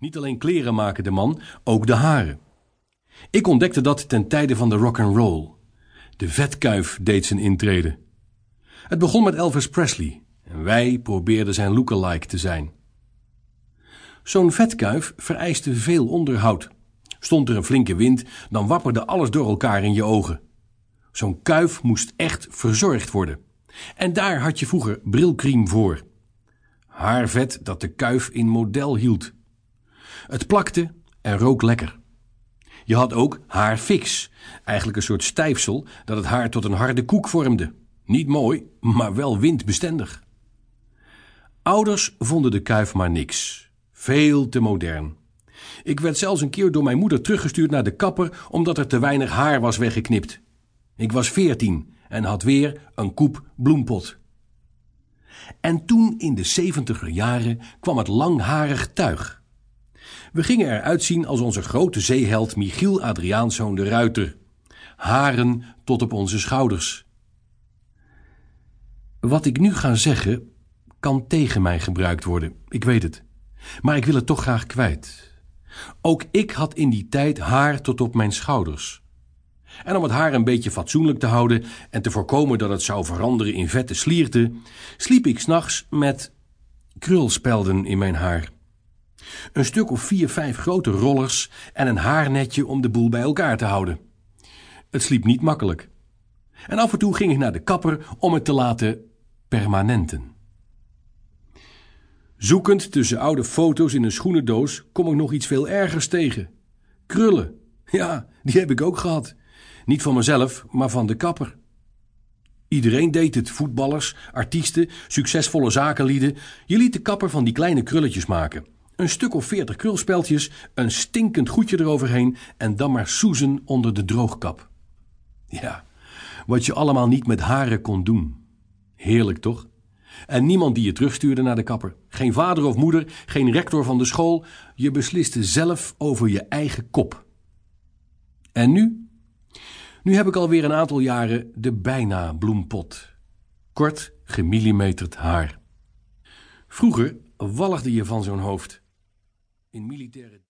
Niet alleen kleren maken de man, ook de haren. Ik ontdekte dat ten tijde van de rock and roll. De vetkuif deed zijn intrede. Het begon met Elvis Presley en wij probeerden zijn lookalike te zijn. Zo'n vetkuif vereiste veel onderhoud. Stond er een flinke wind, dan wapperde alles door elkaar in je ogen. Zo'n kuif moest echt verzorgd worden. En daar had je vroeger brilkriem voor. Haarvet dat de kuif in model hield. Het plakte en rook lekker. Je had ook haarfix, eigenlijk een soort stijfsel dat het haar tot een harde koek vormde. Niet mooi, maar wel windbestendig. Ouders vonden de kuif maar niks. Veel te modern. Ik werd zelfs een keer door mijn moeder teruggestuurd naar de kapper omdat er te weinig haar was weggeknipt. Ik was veertien en had weer een koep bloempot. En toen in de zeventiger jaren kwam het langharig tuig. We gingen eruit zien als onze grote zeeheld Michiel Adriaanszoon de Ruiter. Haren tot op onze schouders. Wat ik nu ga zeggen, kan tegen mij gebruikt worden, ik weet het. Maar ik wil het toch graag kwijt. Ook ik had in die tijd haar tot op mijn schouders. En om het haar een beetje fatsoenlijk te houden en te voorkomen dat het zou veranderen in vette slierte, sliep ik s'nachts met krulspelden in mijn haar. Een stuk of vier, vijf grote rollers en een haarnetje om de boel bij elkaar te houden. Het sliep niet makkelijk. En af en toe ging ik naar de kapper om het te laten permanenten. Zoekend tussen oude foto's in een schoenendoos kom ik nog iets veel ergers tegen. Krullen. Ja, die heb ik ook gehad. Niet van mezelf, maar van de kapper. Iedereen deed het: voetballers, artiesten, succesvolle zakenlieden. Je liet de kapper van die kleine krulletjes maken. Een stuk of veertig krulspeltjes, een stinkend goedje eroverheen en dan maar soezen onder de droogkap. Ja, wat je allemaal niet met haren kon doen. Heerlijk toch? En niemand die je terugstuurde naar de kapper. Geen vader of moeder, geen rector van de school. Je besliste zelf over je eigen kop. En nu? Nu heb ik alweer een aantal jaren de bijna bloempot. Kort, gemillimeterd haar. Vroeger walgde je van zo'n hoofd. In militaire